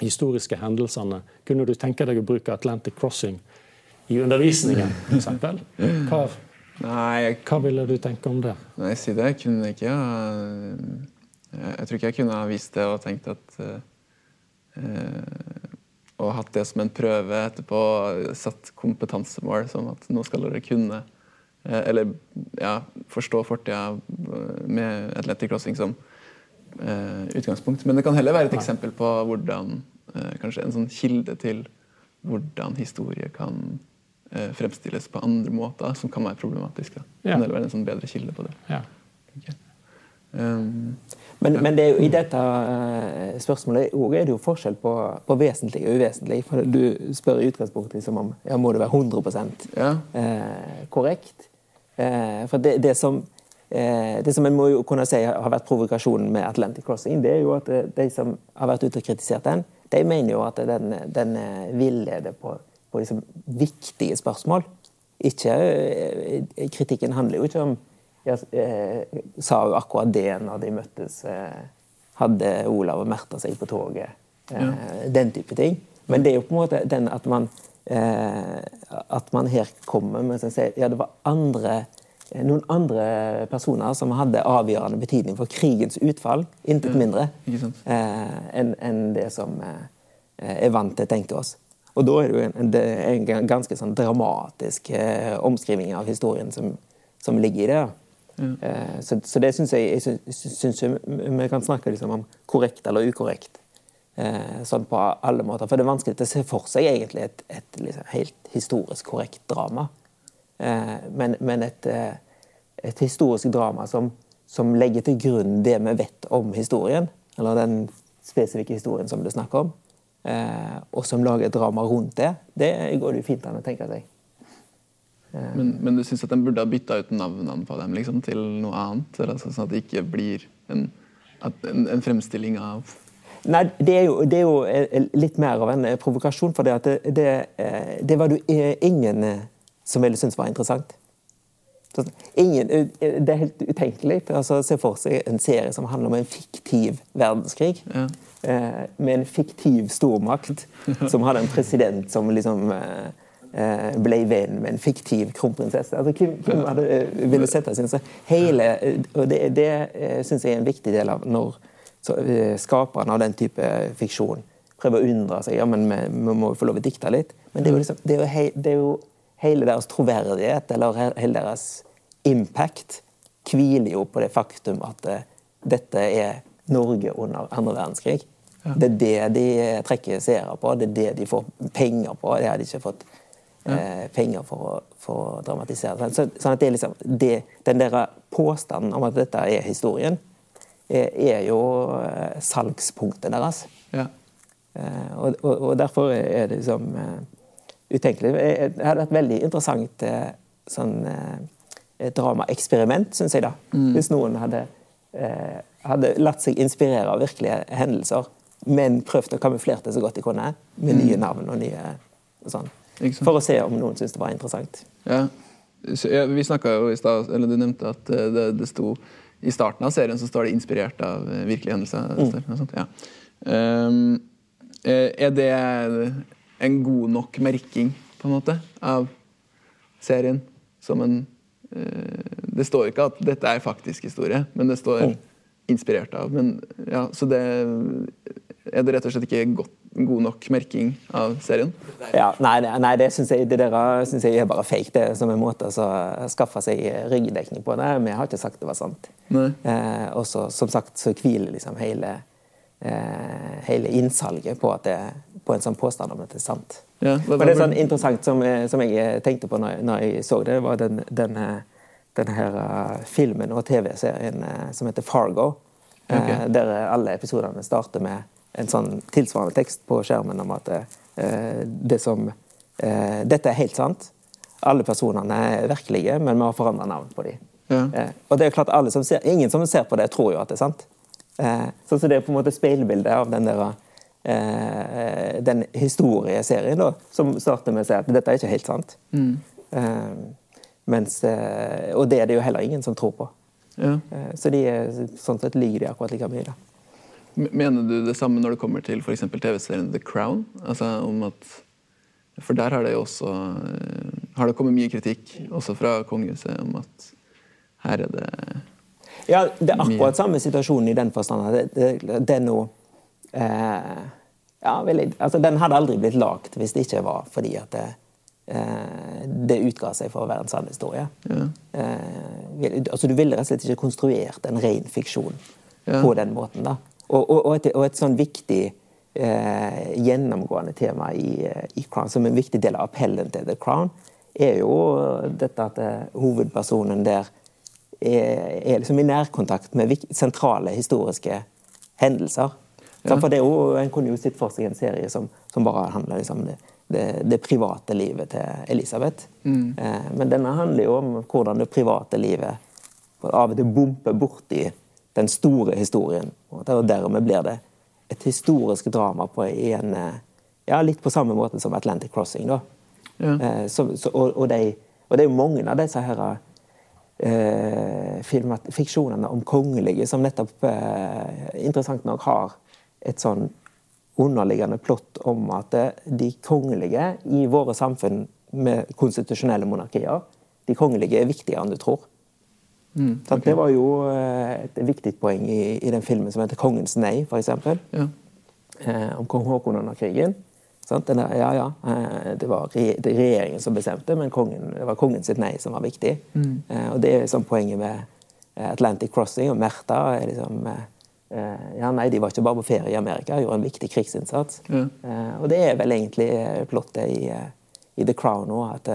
historiske hendelsene. Kunne du tenke deg å bruke Atlantic Crossing i undervisningen, f.eks.? Hva, hva ville du tenke om det? Nei, si det. Jeg kunne ikke Jeg tror ikke jeg kunne ha vist det og tenkt at uh, Og hatt det som en prøve etterpå, satt kompetansemål som at nå skal dere kunne uh, Eller ja, forstå fortida med Atlantic Crossing som Eh, utgangspunkt. Men det kan heller være et eksempel på hvordan eh, kanskje en sånn kilde til hvordan historie kan eh, fremstilles på andre måter, som kan være problematisk. Da. Ja. Kan heller være en sånn bedre kilde på det. Ja. Okay. Um, men, men det jo, i dette spørsmålet er det jo forskjell på, på, vesentlig og uvesentlig. For du spør i utgangspunktet liksom om ja, må det være 100 ja. eh, korrekt. Eh, for det, det, som Eh, det som en må jo kunne si har vært provokasjonen med Atlantic Crossing, det er jo at eh, de som har vært ute og kritisert den, de mener jo at den, den eh, villeder på, på liksom viktige spørsmål. Ikke, kritikken handler jo ikke om jeg, eh, Sa jo akkurat det når de møttes. Eh, hadde Olav og Märtha seg på toget? Eh, ja. Den type ting. Men det er jo på en måte den at man, at man her kommer med si ja, det var andre noen andre personer som hadde avgjørende betydning for krigens utfall. Intet mindre eh, enn en det som eh, er vant til å tenke oss. Og da er det jo en, en, ganske sånn dramatisk omskriving av historien som, som ligger i det. Eh, så, så, det syns jeg, jeg synes vi kan snakke liksom om korrekt eller ukorrekt. Eh, sånn på alle måter. For det er vanskelig å se for seg egentlig et, et liksom, helt historisk korrekt drama. Eh, men, men et, et, historisk drama som, som legger til grunn det vi vet om historien, eller den spesifikke historien som det er snakk om, og som lager drama rundt det, det går det jo fint an å tenke seg. Eh. Men, men, du syns at de burde ha bytta ut navnene på dem liksom, til noe annet? Altså, sånn at det ikke blir en, en, en fremstilling av Nei, det er, jo, det er, jo, eh, litt mer av en provokasjon. For det, det, det, det var det ingen som ville synes var interessant. Ingen, det er helt utenkelig. Altså, se for seg en serie som handler om en fiktiv verdenskrig. Ja. Eh, med en fiktiv stormakt som hadde en president som liksom eh, eh ble venn med en fiktiv kronprinsesse. Altså, hvem, hvem hadde, eh, ville sette seg så hele, og Det, det syns jeg er en viktig del av når så, skaperne av den type fiksjon prøver å undre seg. Ja, men vi, vi må få lov å dikte litt. Men det er jo, liksom, det er jo, hei, det er jo hele deres troverdighet eller hele deres impact hviler jo på det faktum at dette er Norge under andre verdenskrig. Det er det de trekker seere på, det er det de får penger på. Det har de ikke fått uh, penger for å, for å, dramatisere. Så, sånn at det er liksom, det, Den der påstanden om at dette er historien, er, er jo uh, salgspunktet deres. Ja. Og, og, og, derfor er det liksom utenkelig. Det hadde vært veldig interessant sånn dramaeksperiment, syns jeg. da. Mm. Hvis noen hadde, eh, hadde, latt seg inspirere av virkelige hendelser, men prøvd å kamuflere det så godt de kunne, med mm. nye navn og nye og sånn. For å se om noen syntes det var interessant. Ja. ja vi jo i stad, eller Du nevnte at eh, det, det sto i starten av serien så står det 'inspirert av eh, virkelige hendelser'. Mm. Ja. Um, er det en god nok merking på en måte av serien som en uh, det står ikke at dette er faktisk historie, men det står inspirert av. Men, ja, så det er det rett og slett ikke godt, god nok merking av serien? Ja, nei, nei det syns jeg, det synes jeg er bare fake. Det som en måte å skaffe seg ryggdekning på. det. Vi har ikke sagt det var sant. Eh, og som sagt, så hviler liksom hele, eh, hele innsalget på, det, på en sånn påstand om at det er sant. Ja, det, det er sånn interessant som, som, jeg tenkte på når, når jeg så det, var den, den, den her, filmen og TV-serien som heter Fargo. Okay. Eh, Der alle episodene starter med en sånn tilsvarende tekst på skjermen om at det som Dette er helt sant. Alle personene er virkelige, men vi har forandra navn på dem. Ja. og det er klart som ser, Ingen som ser på det, tror jo at det er sant. så, så det er på en måte speilbildet av den der eh, den historieserien da, som starter med å si at dette er ikke helt sant. Mm. Eh, mens, eh, og det er det jo heller ingen som tror på. Ja. Eh, så de er, sånn sett ligger de akkurat like mye. da. Mener du det samme når det kommer til f.eks. TV-serien The Crown? Altså om at For der har det jo også eh, har det kommet mye kritikk, også fra kongehuset, om at her er det Ja, det er akkurat samme situasjonen i den forstand. Det, det, det er noe eh, ja, altså, Den hadde aldri blitt lagd hvis det ikke var fordi at det, eh, det utga seg for å være en sann historie. Ja. Eh, altså, du ville rett og slett ikke konstruert en ren fiksjon ja. på den måten. da. Og, og, og, et, og et, sånn viktig eh, gjennomgående tema i, i, Crown, som en viktig del av appellen til The Crown, er jo dette at uh, hovedpersonen der er, er liksom i nærkontakt med sentrale historiske hendelser. Ja. For det er jo, En kunne jo sett for seg en serie som, som bare handler liksom det, det, det, private livet til Elisabeth. Mm. Eh, men denne handler jo om hvordan det private livet av og til bomper borti den store historien. Og dermed blir det et historisk drama på en, eh, ja, litt på samme måte som Atlantic Crossing. da. Ja. Eh, så, så, og, og, de, og, det er jo mange av disse her, eh, fiksjonene om kongelige som nettopp eh, interessant nok har et sånn underliggende plott om at de kongelige i våre samfunn med konstitusjonelle monarkier, de kongelige er viktigere enn du tror. Mm, okay. Det var jo eh, et viktig poeng i, i, den filmen som heter 'Kongens nei', f.eks. Ja. Eh, om kong Haakon under krigen. Den der, ja, ja, eh, det var regjeringen som bestemte, men kongen, det var kongen sitt nei som var viktig. Mm. Og det er liksom poenget med Atlantic Crossing og Märtha. Liksom, ja, nei, de var ikke bare på ferie i Amerika, gjorde en viktig krigsinnsats. Ja. Og det er vel egentlig plottet i, i The Crown òg, at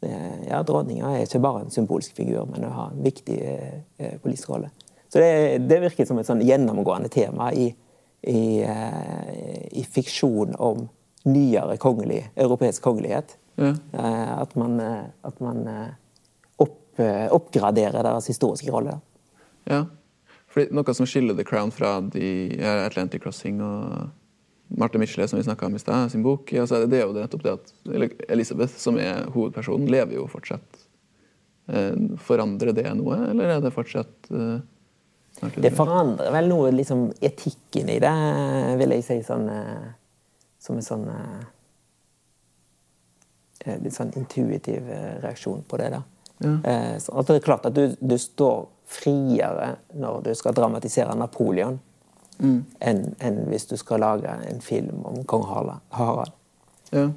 ja, dronninga er ikke bare en symbolsk figur, men hun har en viktig politisk rolle. Så det, det virker som et sånn gjennomgående tema i, i, i fiksjon om nyere kongelig, europeisk kongelighet. Ja. Eh, at man, eh, at man eh, opp, oppgraderer deres historiske rolle. Ja, fordi Noe som skiller The Crown fra The Atlantic Crossing og Marte Michelet, som vi snakka om i stad, sin bok, altså det er jo nettopp det at Elisabeth, som er hovedpersonen, lever jo fortsatt. Forandrer det noe, eller er det fortsatt Det forandrer vel noe liksom etikken i det, vil jeg si. sånn som en sånn eh, eh, Litt sånn intuitiv eh, reaksjon på det. da. Ja. Så det er klart at du, du, står friere når du skal dramatisere Napoleon, mm. enn, en hvis du skal lage en film om kong Harald. Ja.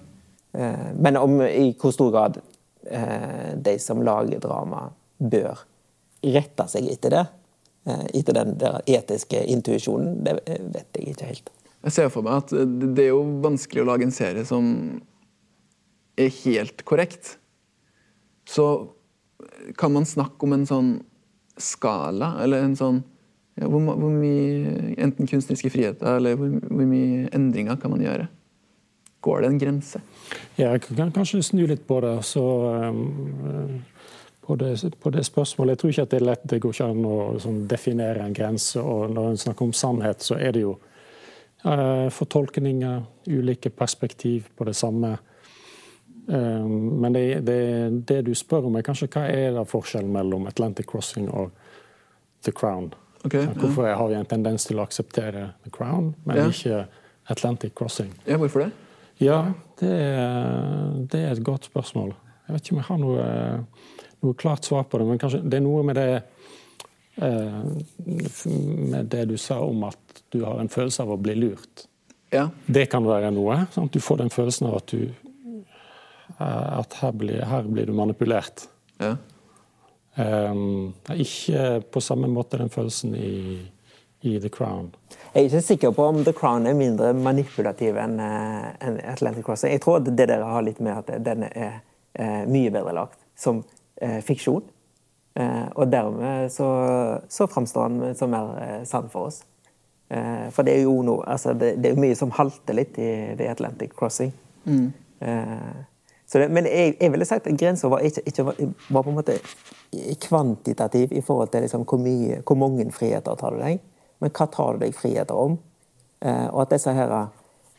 Men om i hvor stor grad de som lager drama, bør rette seg etter det, etter den etiske intuisjonen, det vet jeg ikke helt. Jeg ser for meg at det er jo vanskelig å lage en serie som er helt korrekt. Så kan man snakke om en sånn skala, eller en sånn ja, hvor, hvor, mye enten kunstneriske friheter eller hvor, hvor, mye endringer kan man gjøre? Går det en grense? Ja, jeg kan kanskje snu litt på det. Så, um, på, det, på, det, spørsmålet Jeg tror ikke at det er lett. Det går ikke an å sånn, definere en grense. og Når en snakker om sannhet, så er det jo uh, fortolkninger, ulike perspektiv på det samme. Um, men det, det, det, du spør om, er kanskje hva er da forskjellen mellom Atlantic Crossing og The Crown? Okay, hvorfor ja. har vi en tendens til å akseptere The Crown, men ja. ikke Atlantic Crossing? Ja, Hvorfor det? Ja, det er, det er, et godt spørsmål. Jeg vet ikke om jeg har noe, noe klart svar på det, men kanskje det er noe med det Eh, med det du sa om at du har en følelse av å bli lurt. Ja. Det kan være noe. Sant? du får den følelsen av at, du, eh, at her, blir, her, blir, du manipulert. Ja. Um, ikke på samme måte den følelsen i, i, The Crown. Jeg er ikke sikker på om The Crown er mindre manipulativ enn en Atlantic Crossing. Jeg tror det dere har litt med at den er, er mye bedre lagt som eh, fiksjon. Eh, og dermed så, så framstår den som mer eh, sann for oss. Eh, for det er jo noe, altså det, det, er mye som halter litt i The Atlantic Crossing. Mm. Det, men jeg, jeg, ville sagt at grensa var, ikke, ikke var, var, på en måte kvantitativ i forhold til liksom hvor, mye, hvor mange friheter tar du deg, men hva tar du deg friheter om? og at disse her,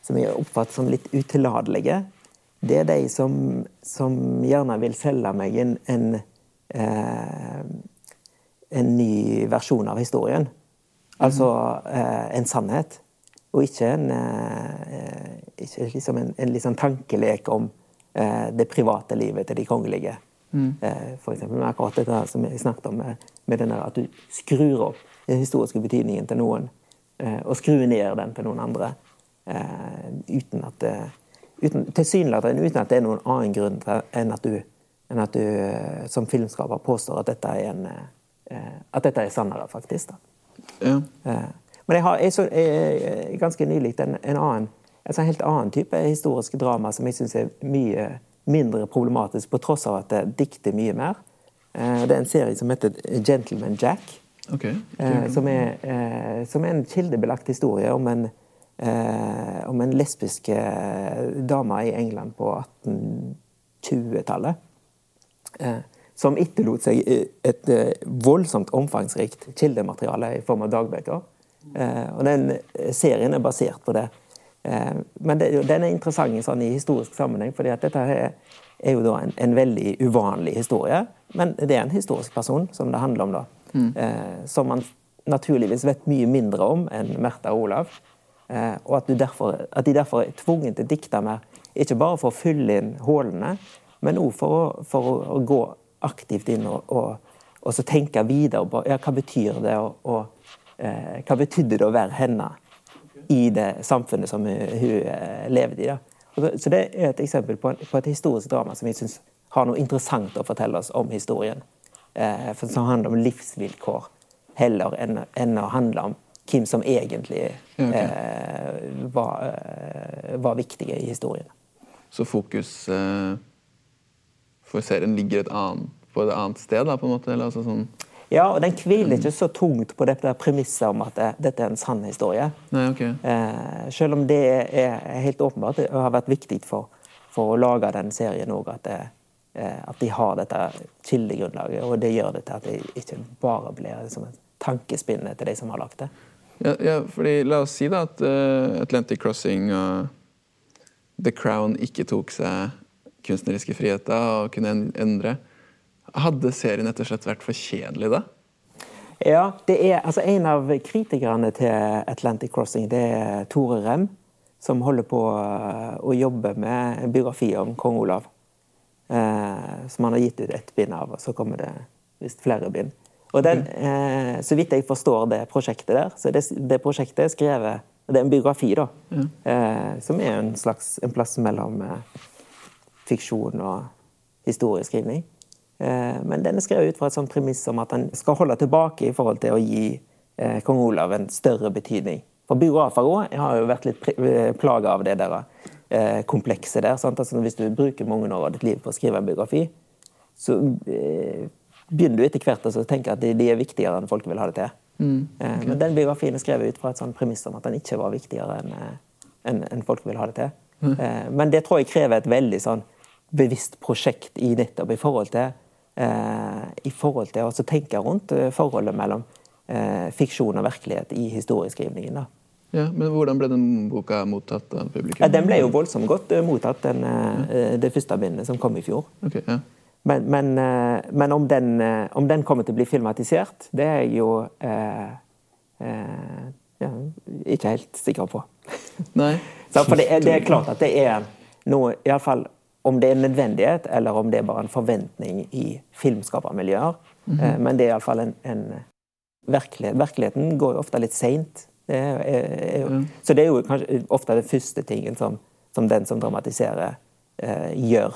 som jeg oppfatter som litt uteladelige, det er de som, som gjerne vil selge meg en, en Eh, en ny versjon av historien. Altså eh, en sannhet. Og ikke en, eh, ikke liksom en, en liksom tankelek om det private livet til de kongelige. Mm. For eksempel med akkurat dette som jeg snakket om, med, med denne, at du skrur opp den historiske betydningen til noen, og skrur ned den til noen andre. Uten at uten, Tilsynelatende uten at det er noen annen grunn enn at du enn at du eh, som filmskaper påstår at dette er, en, eh, at dette er sannere, faktisk. Ja. Eh, men jeg har jeg så, jeg, ganske nylig en, en, annen, en sånn helt annen type historiske drama som jeg syns er mye mindre problematisk, på tross av at det dikter mye mer. Det er en serie som heter 'Gentleman Jack'. Okay. Okay. Som, er, som, er, en kildebelagt historie om en, om en lesbisk dame i England på 1820-tallet. Eh, som etterlot seg eh, et eh, voldsomt omfangsrikt kildemateriale i form av dagbøker. Og den serien er basert på det. Men den er interessant sånn, i historisk sammenheng, fordi at dette er, er jo da en, en, veldig uvanlig historie. Men det er en historisk person som det handler om, da. Mm. Som man naturligvis vet mye mindre om enn Märtha og Olav. Og at, derfor, at, de derfor er tvunget til å dikte mer, ikke bare for å fylle inn hullene, men òg for, for, å gå aktivt inn og, og, og tenke videre på ja, hva betyr det og, og eh, hva betydde det å være henne i det samfunnet som hun, hun eh, levde i. da. Så det er et eksempel på, på et historisk drama som jeg syns har noe interessant å fortelle oss om historien. Eh, for Som handler om livsvilkår, heller enn, enn å handle om hvem som egentlig ja, okay. eh, var, eh, var, viktige i historien. Så fokus eh, for serien ligger et annet, på et annet sted? da, på en måte? Eller, altså sånn ja, og den hviler ikke så tungt på dette premisset om at det, dette er en sann historie. Nei, okay. eh, selv om det er helt åpenbart det har vært viktig for, for å lage den serien òg at, eh, at, de har dette kildegrunnlaget. Og det gjør det til at det ikke bare blir liksom, et tankespinne til de som har lagt det. Ja, ja fordi La oss si da at uh, Atlantic Crossing og The Crown ikke tok seg kunstneriske friheter og kunne endre. Hadde serien rett og slett vært for kjedelig da? Ja, det er, altså En av kritikerne til Atlantic Crossing det er Tore Rem, som holder på eh, å jobbe med en biografi om kong Olav. Eh, som han har gitt ut ett bind av, og så kommer det visst flere bind. Og den, eh, Så vidt jeg forstår det prosjektet der, så det, det prosjektet er skrevet Det er en biografi, da. Ja. Eh, som er en slags en plass mellom eh, fiksjon og historieskrivning. Eh, men den er skrevet ut fra et sånt premiss om at han skal holde tilbake i forhold til å gi eh, kong Olav en større betydning. For biografer òg har jo vært litt eh, plaga av det der komplekset der. Altså, hvis du bruker mange år av ditt liv på å skrive en biografi, så begynner du etter hvert å tenke at de, er viktigere enn folk vil ha det til. Mm, okay. Men den biografien er skrevet ut fra et sånt premiss om at den ikke var viktigere enn en, folk vil ha det til. Mm. Men det tror jeg krever et veldig sånn bevisst prosjekt i nettopp i forhold til i forhold til å tenke rundt eh, forholdet mellom eh, fiksjon og virkelighet i historieskrivningen. da. Ja, men Hvordan ble den boka mottatt av publikum? Ja, den ble jo voldsomt godt mottatt, den, ja. det første bindet som kom i fjor. Okay, ja. Men, men, men om, den, om, den, kommer til å bli filmatisert, det er jeg jo eh, eh, ja, ikke helt sikker på. Nei. Så, for det er, det er, klart at det er noe, iallfall om det er en nødvendighet, eller om det er bare en forventning i filmskapermiljøer. Mm -hmm. Men det er iallfall en, en virkelighet. Virkeligheten går jo ofte litt seint. Mm. Så det er jo kanskje ofte den første tingen som, som den som dramatiserer, eh, gjør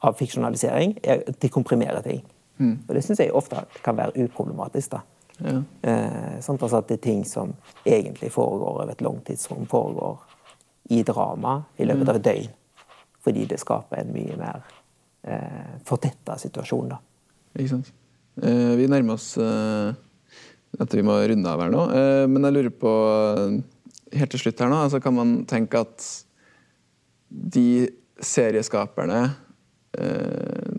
av fiksjonalisering, er at de komprimerer ting. Mm. Og det syns jeg ofte kan være uproblematisk. da. Ja. Eh, sånn at det er ting som egentlig foregår over et langt tidsrom, foregår i drama i løpet av et døgn. Fordi det skaper en mye mer eh, fortetta situasjon. da. Ikke sant. Eh, vi nærmer oss eh, at vi må runde av her nå. Eh, men jeg lurer på helt til slutt her nå, altså kan man tenke at de serieskaperne eh,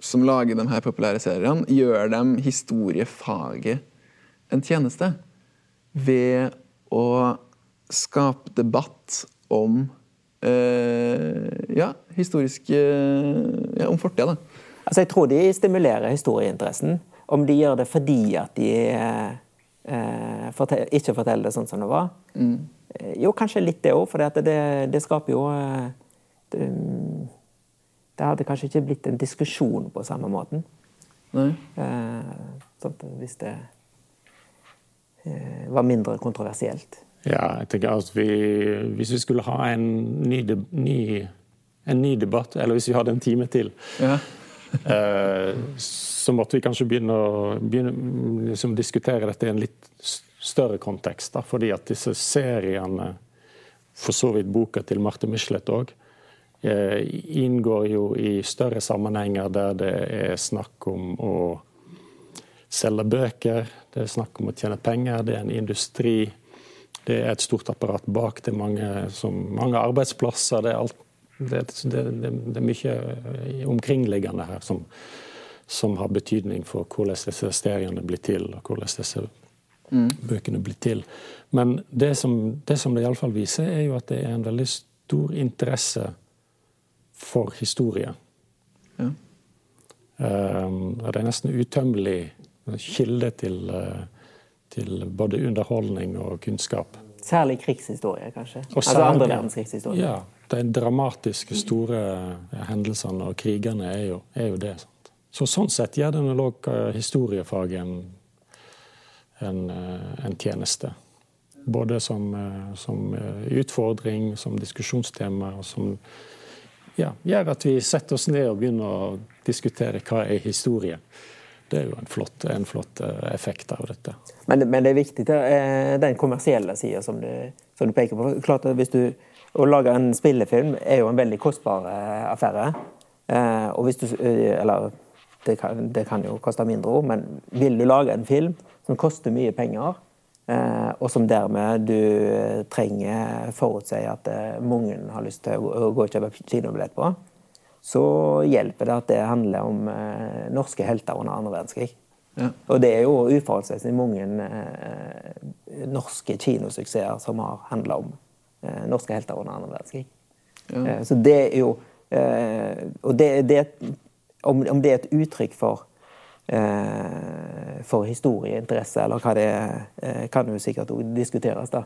som lager de her populære seriene, gjør dem historiefaget en tjeneste ved å skape debatt om ja, historiske ja, Om fortida, da. Altså, jeg tror de stimulerer historieinteressen. Om de gjør det fordi at de eh, fortell, ikke forteller det sånn som det var. Mm. Eh, jo, kanskje litt det òg, for det, det, skaper jo eh, det, det, hadde kanskje ikke blitt en diskusjon på samme måten. Nei. Eh, sånn hvis det eh, var mindre kontroversielt. Ja, jeg tenker at vi, Hvis vi skulle ha en ny, ny, en ny, debatt, eller hvis vi hadde en time til, ja. eh, så måtte vi kanskje begynne å begynne, liksom, diskutere dette i en litt større kontekst. Da, fordi at disse seriene, for så vidt boka til Marte Michelet òg, eh, inngår jo i større sammenhenger der det er snakk om å selge bøker, det er snakk om å tjene penger, det er en industri det er et stort apparat bak. Det er mange, som, mange arbeidsplasser. Det er, alt, det, det, det er, mye eh, omkringliggende her som, som, har betydning for hvordan disse seriene blir til, og hvordan disse mm. bøkene blir til. Men det som det, som det iallfall viser, er jo at det er en veldig stor interesse for historie. Ja. Um, det er nesten utømmelig kilde til uh, til både underholdning og kunnskap. Særlig krigshistorie, kanskje? Og altså andre verdenskrigshistorie. Ja. De dramatiske, store hendelsene og krigene er jo, er jo det. Sant? Så sånn sett gjør den òg historiefaget en, en, eh, en, tjeneste. Både som, som utfordring, som diskusjonstema, og som ja, gjør at vi setter oss ned og begynner å diskutere hva er historie. Det er jo en flott, en flott effekt av dette. Men, men, det er viktig, den kommersielle sida som, som, du peker på. Klart at hvis du, Å lage en spillefilm er jo en veldig kostbar affære. Og hvis du, eller det kan, det kan jo koste mindre òg, men vil du lage en film som koster mye penger, eh, og som dermed du trenger forutsi at eh, mange har lyst til å gå og kjøpe kinobillett på, så hjelper det at det handler om eh, norske helter under andre verdenskrig. Ja. Og det er jo uforholdsmessig mange norske kinosuksesser som har handla om norske helter under andre verdenskrig. Ja. Så det er jo Og det, det om, om, det er et uttrykk for, eh, for historieinteresse, eller hva det er, eh, kan jo sikkert diskuteres. da.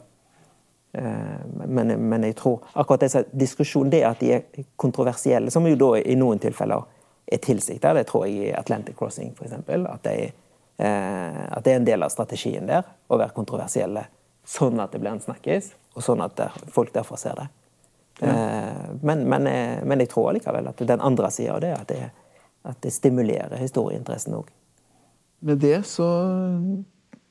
Eh, men, men, jeg tror akkurat disse diskusjonen, det at de er kontroversielle, som jo da i noen tilfeller er tilsikta, det tror jeg i Atlantic Crossing f.eks. At, de, eh, at det er en del av strategien der å være kontroversielle. Sånn at det blir en snakkis, og sånn at folk derfor ser det. Ja. Eh, men, men, men, jeg tror likevel at den andre sida av det at det at det stimulerer historieinteressen òg. Med det så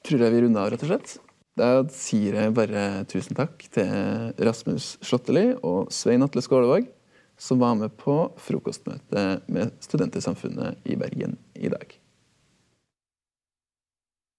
tror jeg vi runder av, rett og slett. Da sier jeg bare tusen takk til Rasmus Slåtteli og Svein Atle Skålevåg, som var med på frokostmøtet med Studentersamfunnet i Bergen i dag.